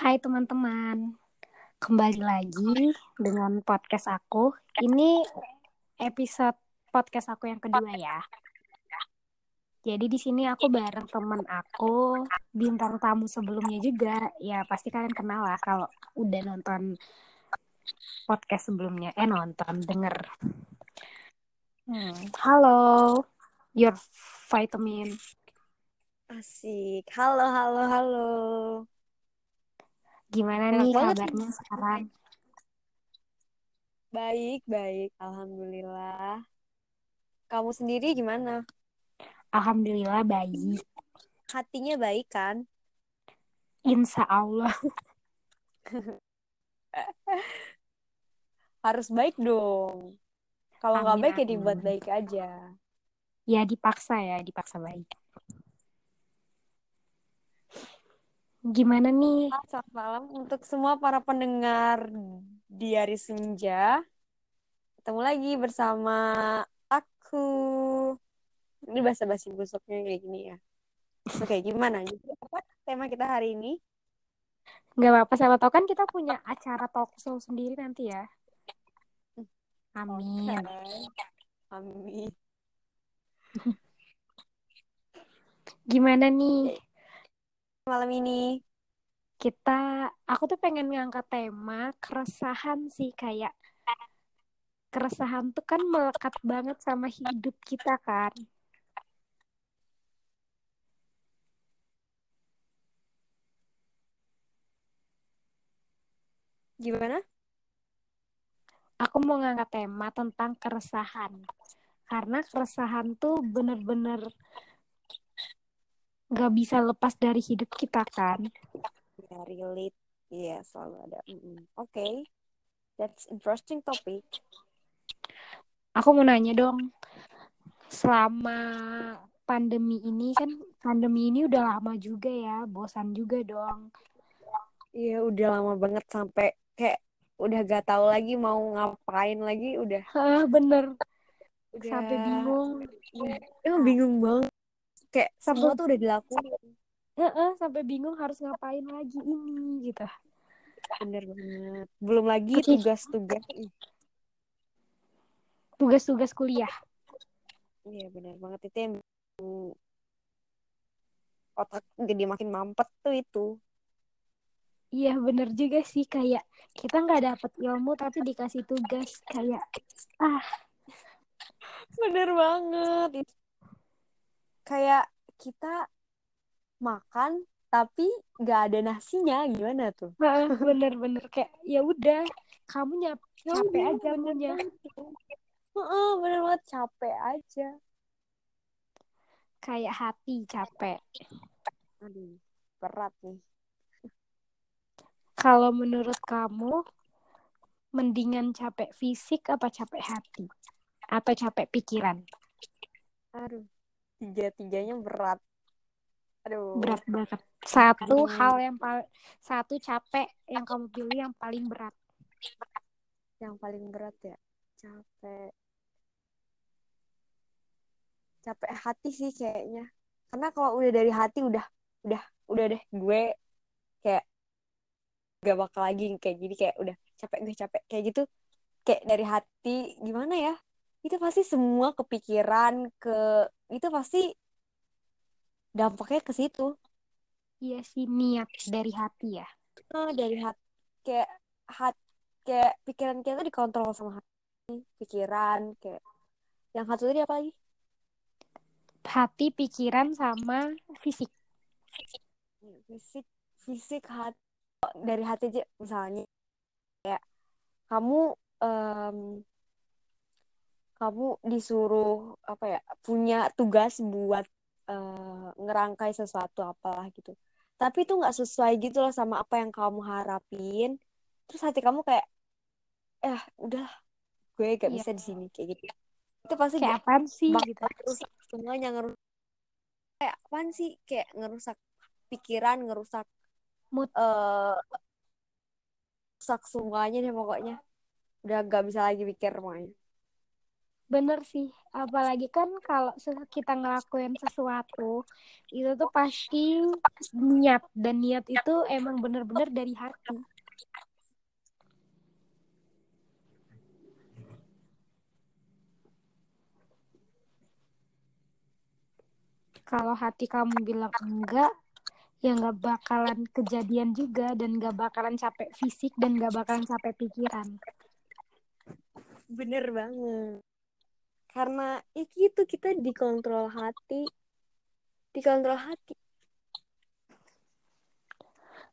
Hai teman-teman, kembali lagi dengan podcast aku. Ini episode podcast aku yang kedua ya. Jadi di sini aku bareng teman aku, bintang tamu sebelumnya juga. Ya pasti kalian kenal lah kalau udah nonton podcast sebelumnya. Eh nonton, denger. Hmm. Halo, your vitamin. Asik. Halo, halo, halo. Gimana Enak nih banget. kabarnya sekarang? Baik, baik. Alhamdulillah. Kamu sendiri gimana? Alhamdulillah baik. Hatinya baik kan? Insya Allah. Harus baik dong. Kalau nggak Amin, baik ya amin. dibuat baik aja. Ya dipaksa ya, dipaksa baik. Gimana nih? Selamat malam untuk semua para pendengar di hari senja. Ketemu lagi bersama aku. Ini bahasa-basi busuknya kayak gini ya. Oke, gimana? Jadi apa tema kita hari ini? Gak apa-apa, siapa tahu kan kita punya acara talk show sendiri nanti ya. Amin. Oke. Amin. Gimana nih? Malam ini. Kita, aku tuh pengen ngangkat tema keresahan sih kayak keresahan tuh kan melekat banget sama hidup kita kan. Gimana? Aku mau ngangkat tema tentang keresahan. Karena keresahan tuh bener-bener gak bisa lepas dari hidup kita kan. Ya, relate. Iya, selalu ada. Mm-mm. Oke. That's interesting topic. Aku mau nanya dong, selama pandemi ini kan pandemi ini udah lama juga ya, bosan juga dong. Iya, udah lama banget sampai kayak udah gak tahu lagi mau ngapain lagi. Udah, Hah, bener, udah. sampai bingung. Emang bingung banget. Kayak Sampai- semua tuh udah dilakuin. Heeh, sampai bingung harus ngapain lagi ini gitu. Bener banget. Belum lagi tugas-tugas. Tugas-tugas kuliah. Iya, bener banget. Itu yang otak jadi makin mampet tuh itu. Iya bener juga sih kayak kita nggak dapet ilmu tapi dikasih tugas kayak ah Bener banget. Itu Kayak kita makan tapi nggak ada nasinya gimana tuh? bener-bener kayak ya udah kamu nyap capek aja punya. Heeh, bener banget capek aja. Kayak hati capek. Aduh, berat nih. Kalau menurut kamu, mendingan capek fisik apa capek hati? Atau capek pikiran? Aduh, tiga-tiganya berat. Aduh, Berat banget. Satu Aduh. hal yang paling, satu capek yang kamu pilih yang paling berat. yang paling berat ya capek. Capek hati sih kayaknya. Karena kalau udah dari hati udah, udah, udah deh gue kayak gak bakal lagi kayak gini kayak udah capek gue capek kayak gitu. Kayak dari hati gimana ya? Itu pasti semua kepikiran ke itu pasti dampaknya ke situ. Iya sih, niat dari hati ya. Ah, dari hati kayak hat kayak pikiran kita dikontrol sama hati pikiran kayak yang satu tadi apa lagi Hati, pikiran, sama fisik. fisik fisik hati dari hati aja misalnya kayak kamu em, kamu disuruh apa ya punya tugas buat eh, ngerangkai sesuatu apalah gitu tapi itu nggak sesuai gitu loh sama apa yang kamu harapin terus hati kamu kayak eh udah gue gak Iya. bisa di sini kayak gitu itu pasti Kayak apaan sih gitu. ngerusak semuanya ngerusak kayak apaan sih kayak ngerusak pikiran ngerusak Mood. eh rusak semuanya deh pokoknya udah gak bisa lagi pikir pokoknya bener sih apalagi kan kalau kita ngelakuin sesuatu itu tuh pasti niat dan niat itu emang bener-bener dari hati. Kalau hati kamu bilang enggak ya nggak bakalan kejadian juga dan nggak bakalan capek fisik dan nggak bakalan capek pikiran. Bener banget karena ya gitu kita dikontrol hati. Dikontrol hati.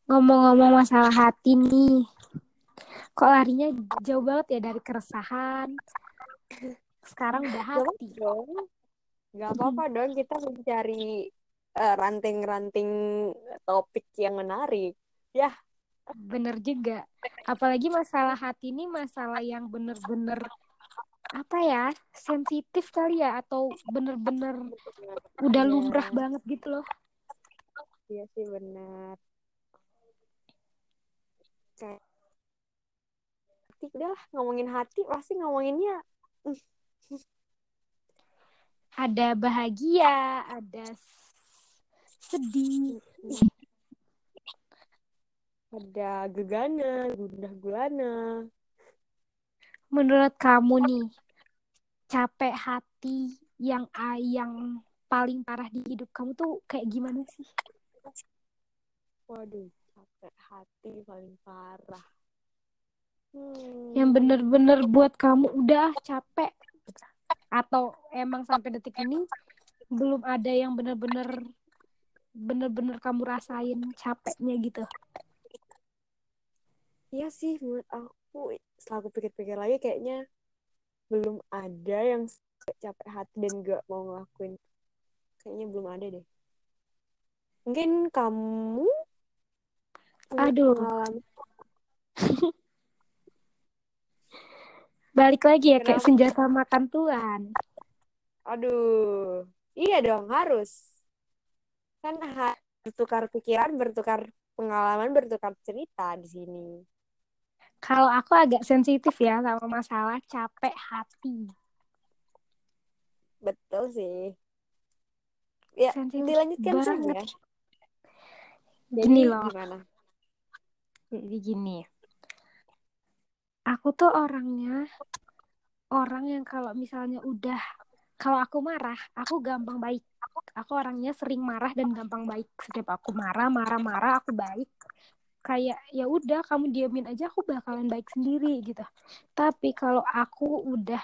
Ngomong-ngomong masalah hati nih kok larinya jauh banget ya dari keresahan? Sekarang udah hati. gak dong. Nggak apa-apa dong kita mencari uh, ranting-ranting topik yang menarik. Ya. Bener juga. Apalagi masalah hati ini masalah yang bener-bener apa ya sensitif kali ya atau bener-bener udah Iya. lumrah banget gitu loh. Iya sih benar kayak hati udahlah ngomongin hati pasti ngomonginnya ada bahagia ada sedih. Ada gegana gundah gulana menurut kamu nih capek hati yang yang paling parah di hidup kamu tuh kayak gimana sih? Waduh capek hati paling parah. Hmm. yang bener-bener buat kamu udah capek atau emang sampai detik ini belum ada yang bener-bener bener-bener kamu rasain capeknya gitu? Iya sih, menurut aku setelah aku pikir-pikir lagi kayaknya belum ada yang capek hati dan gak mau ngelakuin. Kayaknya belum ada deh. Mungkin kamu Aduh. pengalaman balik lagi ya kayak senjata makan tuan Aduh, iya dong harus. Kan bertukar pikiran, bertukar pengalaman, bertukar cerita di sini. Kalau aku agak sensitif ya sama masalah capek hati Betul sih. Ya, Sensitif dilanjutkan banget. saja. Jadi Gini loh. gimana? jadi gini aku tuh orangnya orang yang kalau misalnya udah kalau aku marah aku gampang baik aku orangnya sering marah dan gampang baik setiap aku marah marah marah aku baik kayak ya udah kamu diamin aja aku bakalan baik sendiri gitu. Tapi kalau aku udah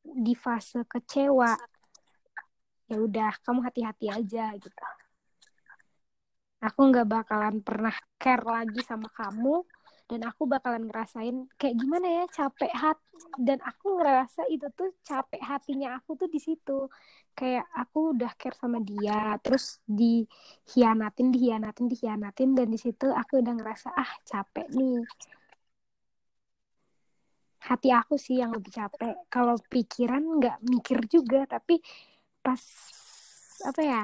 di fase kecewa ya udah kamu hati-hati aja gitu. Aku nggak bakalan pernah care lagi sama kamu dan aku bakalan ngerasain kayak gimana ya capek hati dan aku ngerasa itu tuh capek hatinya aku tuh di situ. Kayak aku udah care sama dia terus dihianatin dihianatin dihianatin dan di situ aku udah ngerasa ah capek nih. Hati aku sih yang lebih capek. Kalau pikiran nggak mikir juga tapi pas apa ya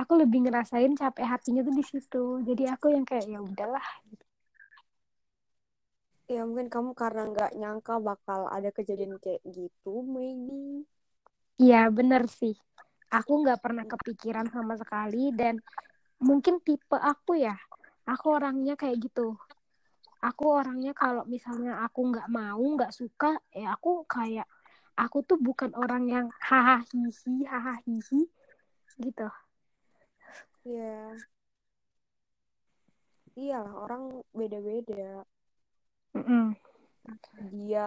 aku lebih ngerasain capek hatinya tuh di situ. Jadi aku yang kayak ya udahlah. Ya mungkin kamu karena nggak nyangka bakal ada kejadian kayak gitu, maybe. Iya bener sih. Aku nggak pernah kepikiran sama sekali dan mungkin tipe aku ya. Aku orangnya kayak gitu. Aku orangnya kalau misalnya aku nggak mau nggak suka ya aku kayak aku tuh bukan orang yang hahaha hihi hahaha hihi gitu Iya. Iyalah, orang beda-beda. Mm-mm. Dia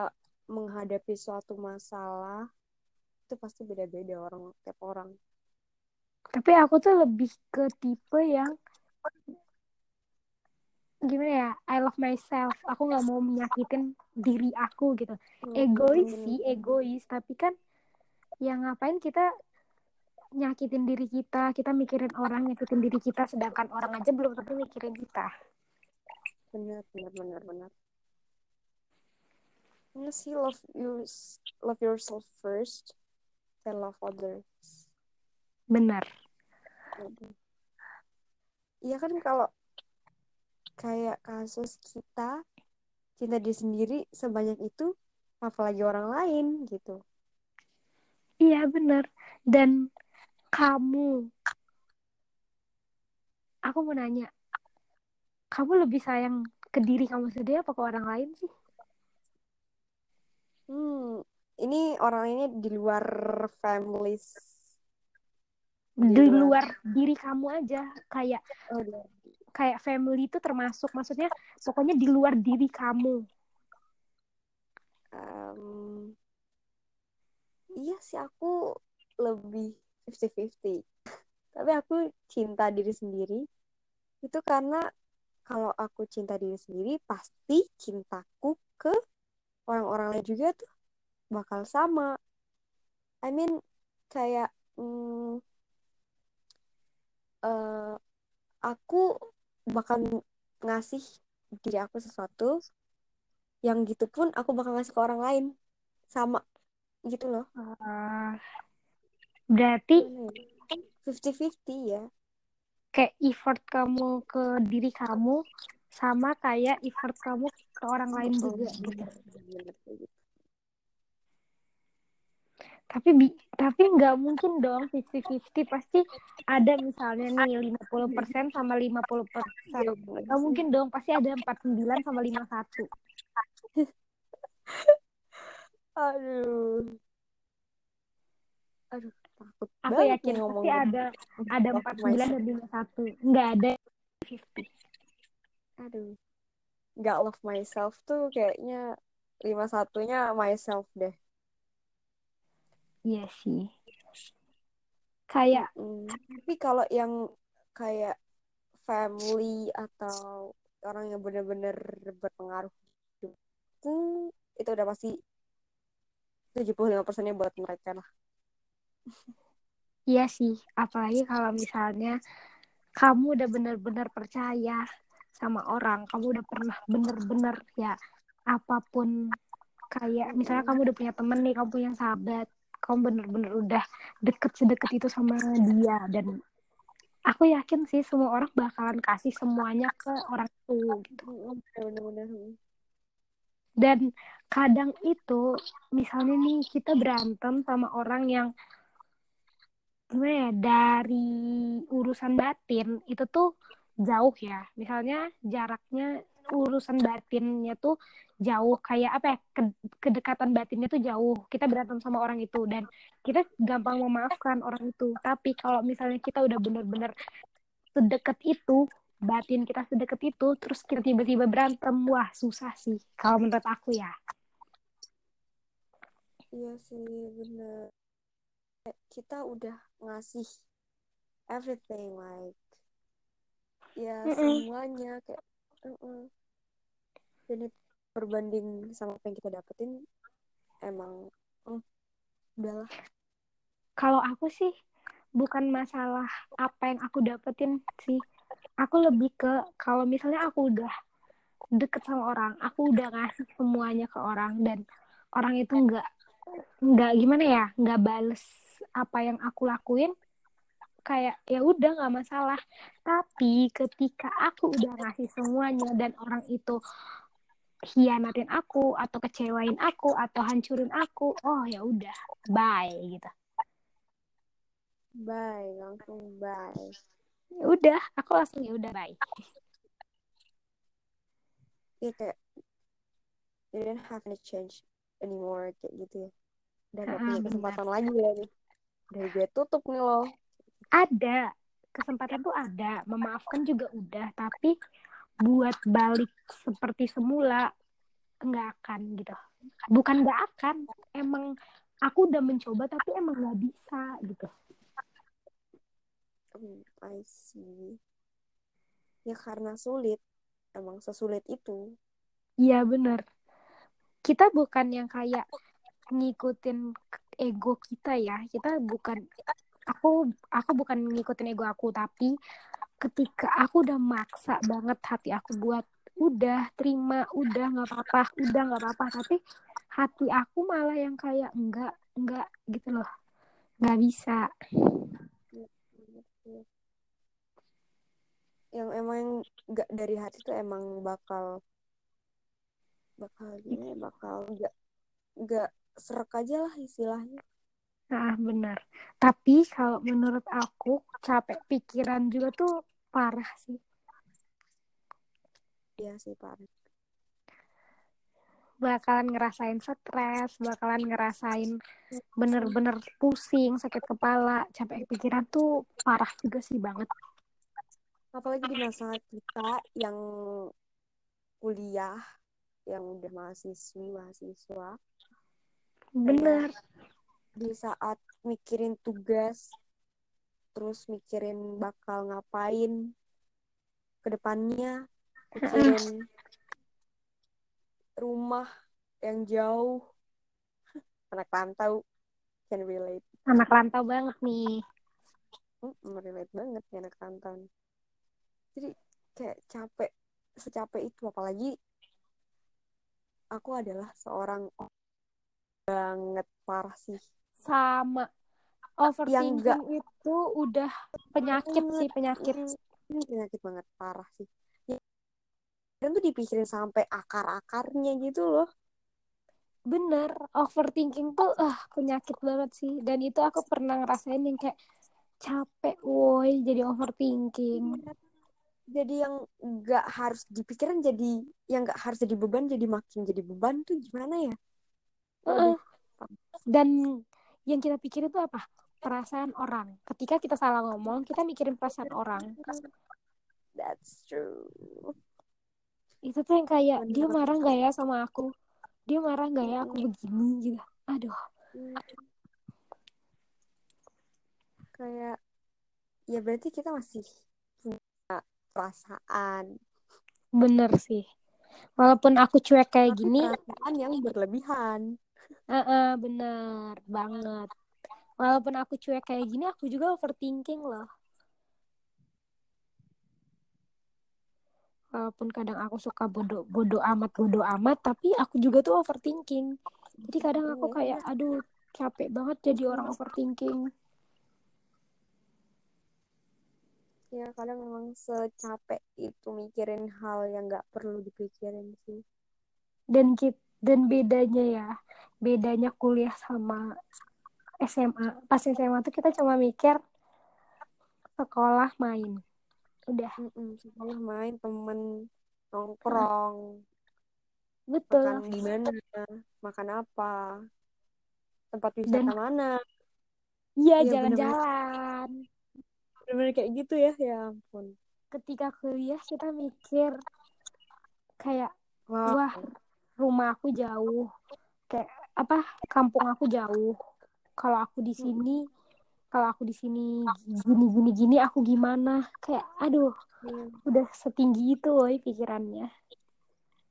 menghadapi suatu masalah itu pasti beda-beda orang tiap orang. tapi aku tuh lebih ke tipe yang gimana ya I love myself aku nggak mau menyakitin diri aku gitu egois Hmm, sih egois tapi kan ya ngapain kita nyakitin diri kita kita mikirin orang nyakitin diri kita sedangkan orang aja belum tentu mikirin kita benar benar benar benar. Ya sih love you love yourself first, then love others. benar Iya kan kalau kayak kasus kita cinta diri sendiri sebanyak itu apalagi orang lain gitu Iya bener. Dan kamu, aku mau nanya, kamu lebih sayang ke diri kamu sendiri apa ke orang lain sih? hmm ini orang ini di luar families Di luar diri kamu aja, kayak oh, kayak family itu termasuk, maksudnya pokoknya di luar diri kamu. Em, iya sih aku lebih 50-50 tapi aku cinta diri sendiri. Itu karena kalau aku cinta diri sendiri pasti cintaku ke orang-orang lain juga tuh bakal sama. I mean kayak hmm, eh, aku bakal ngasih diri aku sesuatu yang gitu pun aku bakal ngasih ke orang lain. Sama gitu loh. Ah, berarti Gimana ya? 50-50 ya kayak effort kamu ke diri kamu sama kayak effort kamu ke orang lain juga gitu. gitu. Tapi bi- tapi nggak mungkin dong 50-50 pasti ada misalnya nih 50% sama 50%. Iya, Nggak mungkin dong, pasti ada 49 sama 51. Aduh. Aduh, takut Aku yakin nih pasti ada ada 49 myself. dan 51. Nggak ada 50. Aduh. Nggak love myself tuh kayaknya lima satunya myself deh. Iya sih. Kayak. Tapi kalau yang kayak family atau orang yang benar-benar berpengaruh di hidupku, itu udah pasti 75%-nya buat mereka lah. Iya sih, apalagi kalau misalnya kamu udah bener-bener percaya sama orang, kamu udah pernah bener-bener ya apa pun kayak misalnya kamu udah punya temen nih, kamu punya sahabat, kamu bener-bener udah deket sedekat itu sama dia dan aku yakin sih semua orang bakalan kasih semuanya ke orang itu gitu. Dan kadang itu misalnya nih kita berantem sama orang yang gimana ya dari urusan batin itu tuh jauh ya. Misalnya jaraknya urusan batinnya tuh jauh kayak apa ya ke- kedekatan batinnya tuh jauh. Kita berantem sama orang itu dan kita gampang memaafkan orang itu. Tapi kalau misalnya kita udah bener-bener sedekat itu, batin kita sedekat itu, terus kita tiba-tiba berantem, wah susah sih. Kalau menurut aku ya. Iya sih, bener. Kayak Kita udah ngasih everything like ya Mm-mm. semuanya kayak uh-uh. dan itu berbanding sama apa yang kita dapetin emang mm, udahlah Kalau aku sih bukan masalah apa yang aku dapetin sih. Aku lebih ke kalau misalnya aku udah deket sama orang, aku udah ngasih semuanya ke orang dan orang itu nggak nggak gimana ya, nggak bales apa yang aku lakuin, kayak ya udah nggak masalah. Tapi ketika aku udah ngasih semuanya dan orang itu hianatin aku atau kecewain aku atau hancurin aku, oh ya udah, bye gitu. bye langsung bye Ya udah, aku langsung ya udah bye. ya kayak you don't have any change anymore kayak gitu ya udah gak Ah, punya benar. kesempatan lagi ya nih udah gue tutup nih loh. Ada. Kesempatan tuh ada, memaafkan juga udah, tapi buat balik seperti semula nggak akan gitu. Bukan nggak akan, emang aku udah mencoba tapi emang nggak bisa gitu. Hmm, I see. Ya karena sulit. Emang sesulit itu. Iya bener. Kita bukan yang kayak ngikutin ego kita ya. Kita bukan aku aku bukan ngikutin ego aku tapi ketika aku udah maksa banget hati aku buat udah terima udah nggak apa-apa udah nggak apa-apa. Tapi hati aku malah yang kayak enggak enggak gitu loh. Nggak bisa. Yang emang nggak dari hati tuh emang bakal bakal gini bakal nggak nggak serak aja lah istilahnya Nah, benar. Tapi kalau menurut aku capek pikiran juga tuh parah sih. iya sih parah Bakalan ngerasain stres, bakalan ngerasain bener-bener pusing, sakit kepala, capek pikiran tuh parah juga sih banget. apalagi di masa kita yang kuliah yang udah mahasiswi mahasiswa Bener. di saat mikirin tugas terus mikirin bakal ngapain ke depannya mikirin rumah yang jauh. Anak rantau. Can relate. Anak rantau banget nih. Hmm, relate banget nih anak rantau jadi kayak capek secapek itu. Apalagi aku adalah seorang banget parah sih Sama. Overthinking enggak. itu udah penyakit sih, penyakit. ini penyakit banget parah sih Ya, dan tuh dipikirin sampai akar-akarnya gitu loh Bener, overthinking tuh ah penyakit banget sih. Dan itu aku pernah ngerasain yang kayak capek woi jadi overthinking. jadi yang nggak harus dipikirin jadi yang nggak harus jadi beban jadi makin jadi beban tuh gimana ya Dan yang kita pikirin tuh apa? Perasaan orang. Ketika kita salah ngomong, kita mikirin perasaan orang. that's true Itu tuh yang kayak dia marah nggak ya sama aku? Dia marah nggak ya aku begini gitu. Aduh, kayak ya berarti kita masih punya perasaan bener sih. Walaupun aku cuek kayak tapi gini, perasaan yang berlebihan Heeh, bener banget. Walaupun aku cuek kayak gini, aku juga overthinking loh. Walaupun kadang aku suka bodoh bodoh amat bodoh amat, tapi aku juga tuh overthinking. Jadi kadang aku kayak, aduh capek banget jadi orang overthinking. ya kadang memang secapek itu mikirin hal yang nggak perlu dipikirin sih Dan dan bedanya ya, bedanya kuliah sama SMA. Pas SMA tuh kita cuma mikir sekolah main. Udah, sekolah main temen nongkrong. Betul. makan di mana? Makan apa? Tempat wisata Dan- mana? Iya, Iya, jalan-jalan. bener-bener kayak gitu ya. Ya ampun. Ketika kuliah kita mikir kayak wow wah rumah aku jauh. Kayak apa kampung aku jauh. Kalau aku di sini kalau aku di sini gini gini gini aku gimana? Kayak aduh Iya. udah setinggi itu woy pikirannya.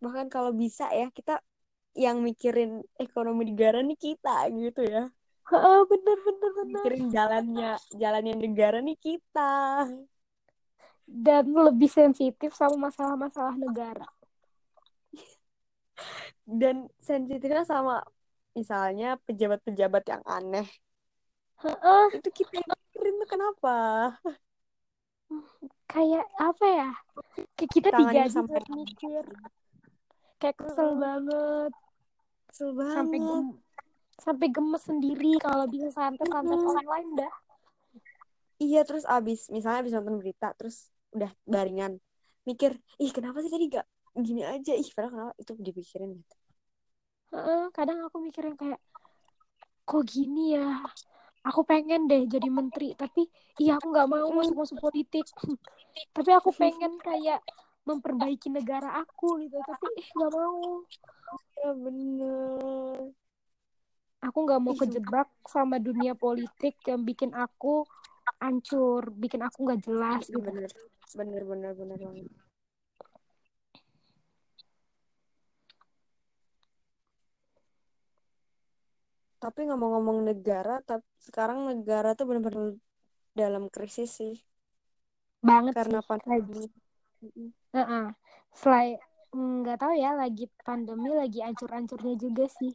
Bahkan kalau bisa ya kita yang mikirin ekonomi negara nih kita gitu ya. Heeh, bener bener bener. Mikirin jalannya jalannya negara nih kita. Dan lebih sensitif sama masalah-masalah negara. Dan sensitifnya sama misalnya pejabat-pejabat yang aneh. Heeh, itu kita yang mikirin tuh kenapa? Kayak apa ya? Kayak kita Tangannya digaji sampai- mikir. Kayak kesel banget. Kesel sampai banget. gem sampai gemes sendiri kalau bisa santet-santet Mm-mm. online dah. Iya terus abis misalnya abis nonton berita terus udah baringan. Mikir ih kenapa sih tadi gak gini aja? Ih padahal kenapa? Itu dipikirin gitu Kadang aku mikirin kayak kok gini ya. Aku pengen deh jadi menteri, tapi iya aku nggak mau masuk-masuk politik. tapi aku pengen kayak memperbaiki negara aku gitu, tapi eh nggak mau. ya bener Aku nggak mau kejebak sama dunia politik yang bikin aku hancur, bikin aku nggak jelas gitu. bener bener bener bener banget tapi ngomong-ngomong negara tapi sekarang negara tuh bener-bener dalam krisis sih Banget karena sih. pandemi Heeh. Selain nggak tahu ya, lagi pandemi lagi ancur-ancurnya juga sih.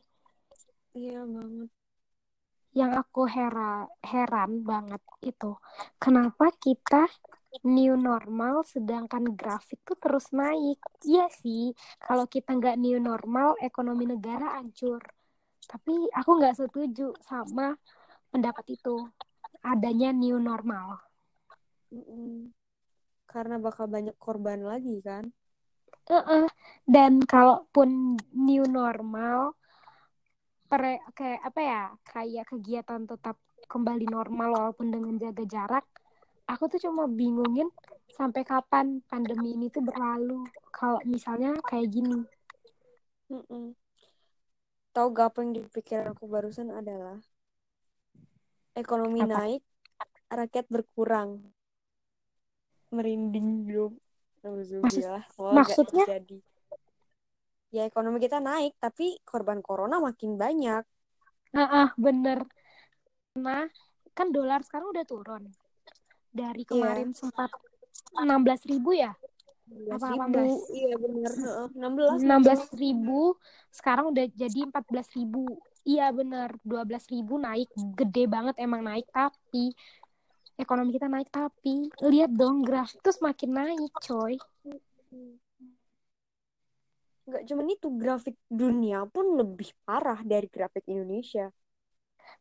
iya banget Yang aku hera heran banget itu, kenapa kita new normal sedangkan grafik tuh terus naik? Iya sih, kalau kita nggak new normal, ekonomi negara hancur. Tapi aku nggak setuju sama pendapat itu. Adanya new normal. Mm-mm. Karena bakal banyak korban lagi kan. Uh-uh. Dan kalaupun new normal, per, kayak apa ya, kayak kegiatan tetap kembali normal walaupun dengan jaga jarak, aku tuh cuma bingungin sampai kapan pandemi ini tuh berlalu. Kalau misalnya kayak gini. Mm-mm. Tahu gak apa yang dipikir aku barusan adalah ekonomi Apa? naik, rakyat berkurang. Merinding. Semoga nggak maksudnya? terjadi. Ya ekonomi kita naik, tapi korban corona makin banyak. Ah, bener. Karena kan dolar sekarang udah turun. Dari Iya. kemarin sempat 16 ribu ya? 16 Apa ribu. 18? Iya bener. Heeh, 16. 16 ribu, sekarang udah jadi 14 ribu. Iya bener, 12 ribu naik, gede banget emang naik, tapi ekonomi kita naik, tapi lihat dong grafik tuh semakin naik coy. Nggak cuman itu, grafik dunia pun lebih parah dari grafik Indonesia.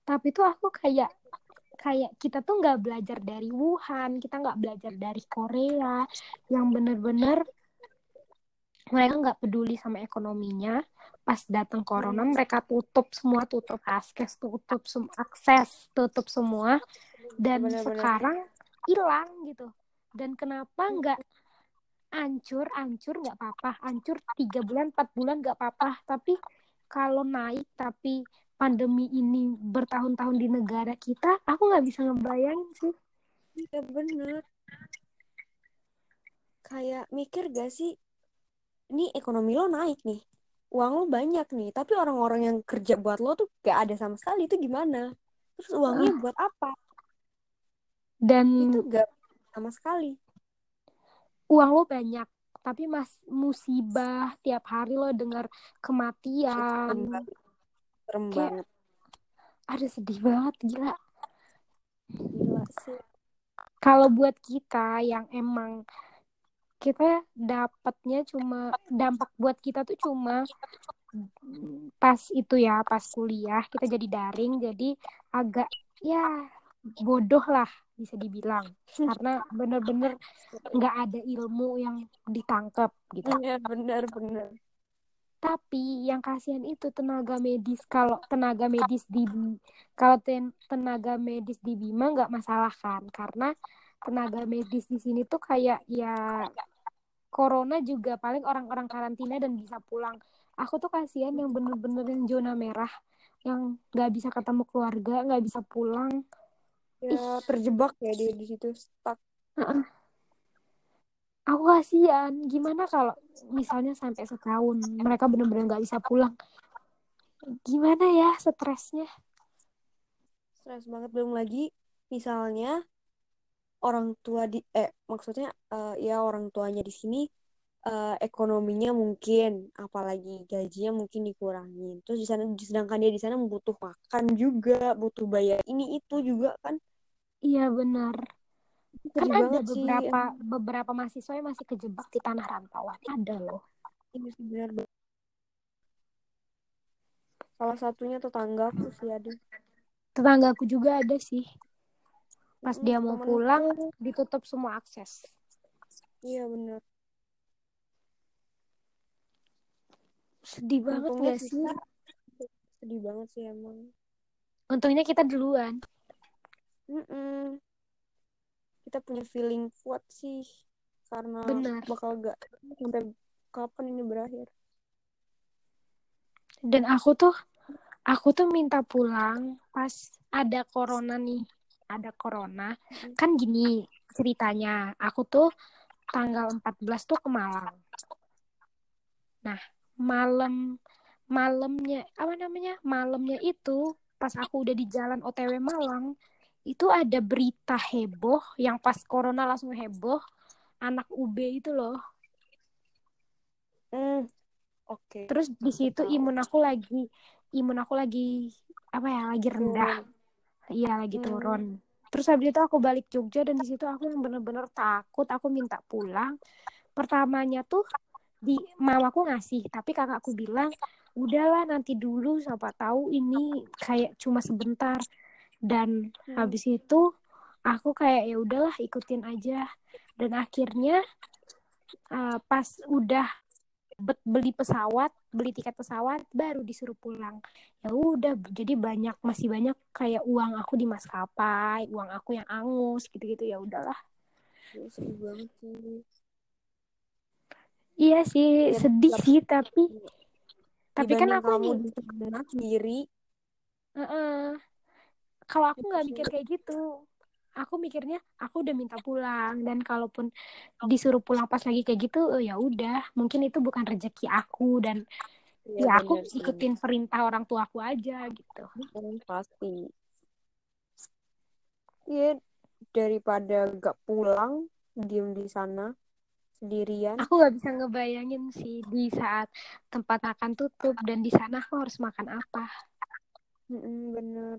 Tapi tuh aku kayak kayak kita tuh nggak belajar dari Wuhan, kita nggak belajar dari Korea, yang bener-bener mereka nggak peduli sama ekonominya. Pas datang corona, mereka tutup semua, tutup akses, tutup semua akses, tutup semua, dan Bener-bener. sekarang hilang gitu. Dan kenapa nggak hancur, hancur nggak apa-apa, hancur tiga bulan, empat bulan nggak apa-apa. Tapi kalau naik, tapi pandemi ini bertahun-tahun di negara kita, aku nggak bisa ngebayangin sih. Iya bener. Kayak mikir gak sih, ini ekonomi lo naik nih, uang lo banyak nih, tapi orang-orang yang kerja buat lo tuh gak ada sama sekali, itu gimana? Terus uangnya buat apa? Dan Itu gak sama sekali. uang lo banyak, tapi mas musibah tiap hari lo dengar kematian. Serem Kayak- banget. Aduh sedih banget gila. Gila sih. Kalau buat kita yang emang kita dapatnya cuma dampak buat kita tuh cuma pas itu ya pas kuliah kita jadi daring jadi agak ya bodoh lah bisa dibilang karena bener-bener nggak ada ilmu yang ditangkap gitu Iya bener bener. Tapi yang kasihan itu tenaga medis. Kalau tenaga medis di kalau ten- tenaga medis di Bima nggak masalah kan? Karena tenaga medis di sini tuh kayak ya corona juga paling orang-orang karantina dan bisa pulang. Aku tuh kasihan yang bener-bener yang zona merah yang nggak bisa ketemu keluarga nggak bisa pulang. Ya terjebak ya dia di situ stuck. Aku kasihan gimana kalau misalnya sampai setahun mereka bener-bener nggak bisa pulang gimana ya stresnya Stres banget belum lagi misalnya orang tua di eh maksudnya eh, ya orang tuanya di sini eh, ekonominya mungkin apalagi gajinya mungkin dikurangin. Terus di sana sedangkan dia di sana butuh makan juga, butuh bayar ini itu juga kan. iya benar kan ada banget sih. beberapa beberapa mahasiswa yang masih kejebak di tanah rantauan ada loh Ini benar banget. Salah satunya tetanggaku sih ada. tetanggaku juga ada sih pas Mm, dia mau pulang ditutup semua akses Iya benar. sedih banget Untungnya gak sih kita sedih banget sih emang. untungnya kita duluan Mm-mm. Kita punya feeling kuat sih karena Benar. bakal gak sampai kapan ini berakhir. dan aku tuh aku tuh minta pulang pas ada corona nih. Ada corona. Kan gini ceritanya aku tuh tanggal 14 tuh ke Malang. Nah malam malamnya apa namanya? Malamnya itu pas aku udah di jalan OTW Malang itu ada berita heboh yang pas corona langsung heboh anak UB itu loh. Hmm, Oke. terus di situ imun aku lagi imun aku lagi apa ya lagi rendah. Iya lagi Hmm. turun. Terus habis itu aku balik Jogja dan di situ aku yang bener-bener takut aku minta pulang. Pertamanya tuh di mamaku ngasih tapi kakakku bilang udahlah nanti dulu siapa tahu ini kayak cuma sebentar dan Hmm. habis itu aku kayak ya udahlah ikutin aja. Dan akhirnya uh, pas udah beli pesawat beli tiket pesawat baru disuruh pulang. Ya udah jadi banyak masih banyak kayak uang aku di maskapai uang aku yang angus gitu-gitu. Ya udahlah. Ya, iya sih Ya, sedih tetap- sih tapi tapi kan aku kamu sendiri, Heeh. Kalau aku nggak mikir kayak gitu, aku mikirnya aku udah minta pulang dan kalaupun disuruh pulang pas lagi kayak gitu, oh ya udah, mungkin itu bukan rezeki aku dan ya, ya aku bener ikutin perintah orang tua aku aja gitu. Hmm, pasti. Iya, daripada gak pulang, diem di sana sendirian. Aku nggak bisa ngebayangin sih di saat tempat makan tutup dan di sana aku harus makan apa. Mm-mm, bener.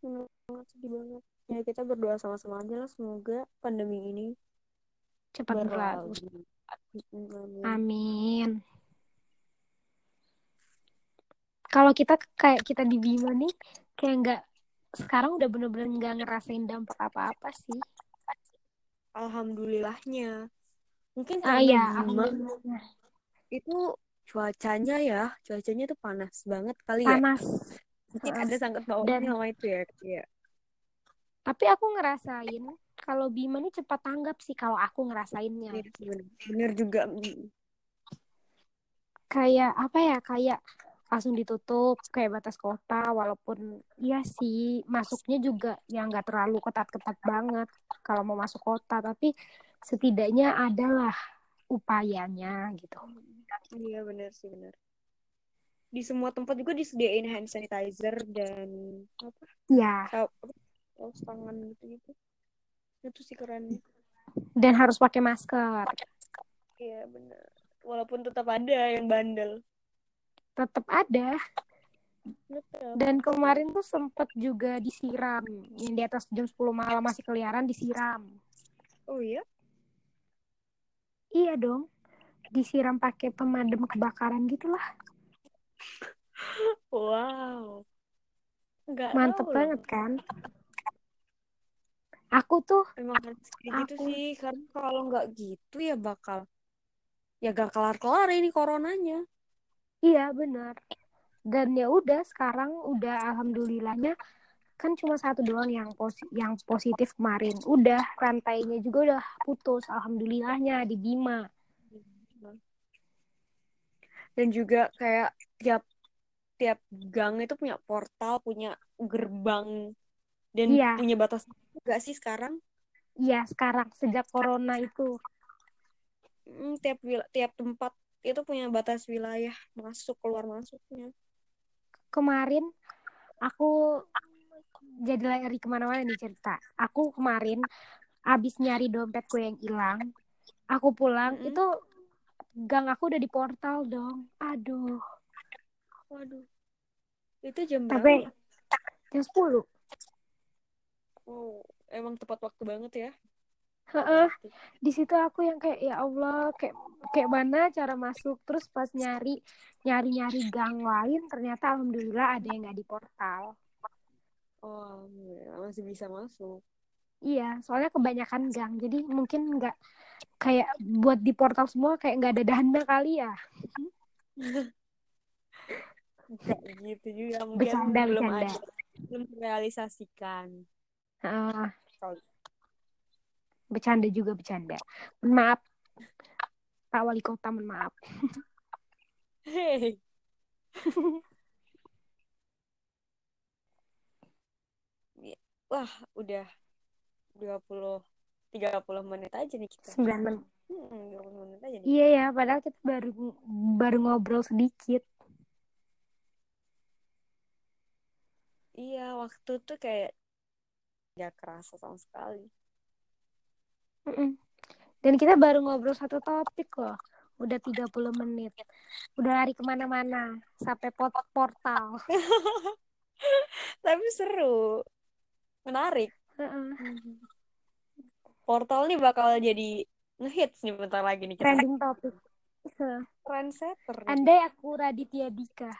Bener banget, sedih banget. Ya kita berdoa sama-sama aja lah, semoga pandemi ini Cepat berlalu. amin. Amin. Kalau kita kayak kita di Bima nih, kayak nggak sekarang udah bener-bener nggak ngerasain dampak apa-apa sih. Alhamdulillahnya. Mungkin Ah Bima alhamdulillah. itu cuacanya ya, cuacanya tuh panas banget kali ya. Panas. Mungkin ada sangkut pautnya Dan- sama itu ya. Iya. Tapi aku ngerasain kalau Bima nih cepat tanggap sih kalau aku ngerasainnya. Iya, bener. Bener juga. Mm. Kayak apa ya? Kayak langsung ditutup kayak batas kota walaupun iya sih masuknya juga ya nggak terlalu ketat-ketat banget kalau mau masuk kota tapi setidaknya adalah upayanya gitu. Iya bener sih bener. Di semua tempat juga disediain hand sanitizer dan apa? Ya, Kaos tangan gitu-gitu. Itu sih keren. dan harus pakai masker. Iya bener. Walaupun tetap ada yang bandel. Tetap ada Tetap. dan kemarin tuh sempet juga disiram. Yang di atas jam 10 malam masih keliaran disiram. Oh iya? Iya dong. Disiram pakai pemadam kebakaran gitu lah. Wow. Nggak Mantep tahu loh. banget kan? Aku tuh Emang harus kayak gitu Aku- sih. Karena kalau nggak gitu ya bakal ya gak kelar-kelar ini coronanya. iya benar. Dan ya udah sekarang udah alhamdulillahnya kan cuma satu doang yang posi yang positif kemarin. Udah rantainya juga udah putus alhamdulillahnya di Bima. Dan juga kayak tiap tiap gang itu punya portal, punya gerbang dan Iya. punya batas enggak sih sekarang? Iya sekarang sejak corona itu. Hmm, tiap tiap tempat itu punya batas wilayah masuk keluar masuknya. Kemarin aku jadi lari ke mana-mana nih cerita. Aku kemarin abis nyari dompetku yang hilang, aku pulang Mm-mm. itu gang aku udah di portal dong. Aduh, Waduh. Itu jam tapi berapa? jam 10. Oh, emang tepat waktu banget ya. Heeh. Di situ aku yang kayak ya Allah, kayak kayak mana cara masuk terus pas nyari nyari-nyari gang lain ternyata alhamdulillah ada yang nggak di portal. Oh, masih bisa masuk. Iya, soalnya kebanyakan gang, jadi mungkin nggak kayak buat di portal semua kayak nggak ada dana kali ya. Enggak gitu juga. Mungkin Bercanda, belum bercanda. ada, belum terrealisasikan. Heeh, Kalau- bercanda juga bercanda. Mohon Maaf, Pak Wali Kota, mohon maaf. Hei. Wah, udah 20 30 menit aja nih kita. 9 menit. Hmm, 20 menit aja nih. Iya ya, padahal kita baru baru ngobrol sedikit. Iya, waktu tuh kayak gak kerasa sama sekali. Dan kita baru ngobrol satu topik loh. Udah 30 menit. Udah lari ke mana-mana. Sampai pot portal. Tapi seru. Menarik. Heeh. Portal nih bakal jadi ngehits nih bentar lagi nih kita. Trending topik. Trendsetter. Andai aku Raditya Dika.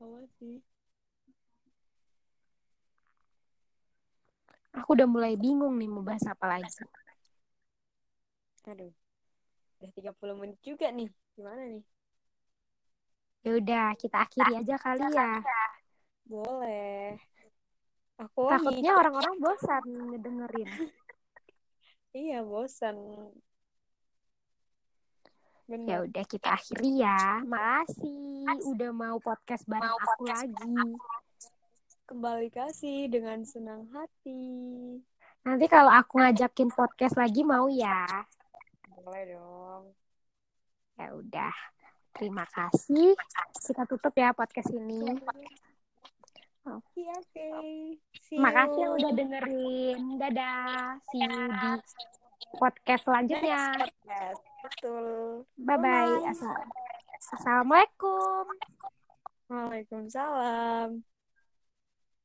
Ketawa sih. Aku udah mulai bingung nih mau bahas apa lagi. Aduh. Udah 30 menit juga nih. Gimana nih? Ya udah, kita akhiri aja kali ya. Boleh. Aku Takutnya orang-orang bosan ngedengerin. Iya, bosan. Ya udah kita akhiri ya. Makasih udah mau podcast bareng aku lagi. Kembali kasih dengan senang hati. Nanti kalau aku ngajakin podcast lagi mau ya. Boleh dong. Ya udah. Terima kasih. Kita tutup ya podcast ini. Oke, oke. You. Makasih yang udah dengerin. Dadah. See you di podcast selanjutnya. Yes, betul. Bye-bye. Assalamualaikum. Waalaikumsalam.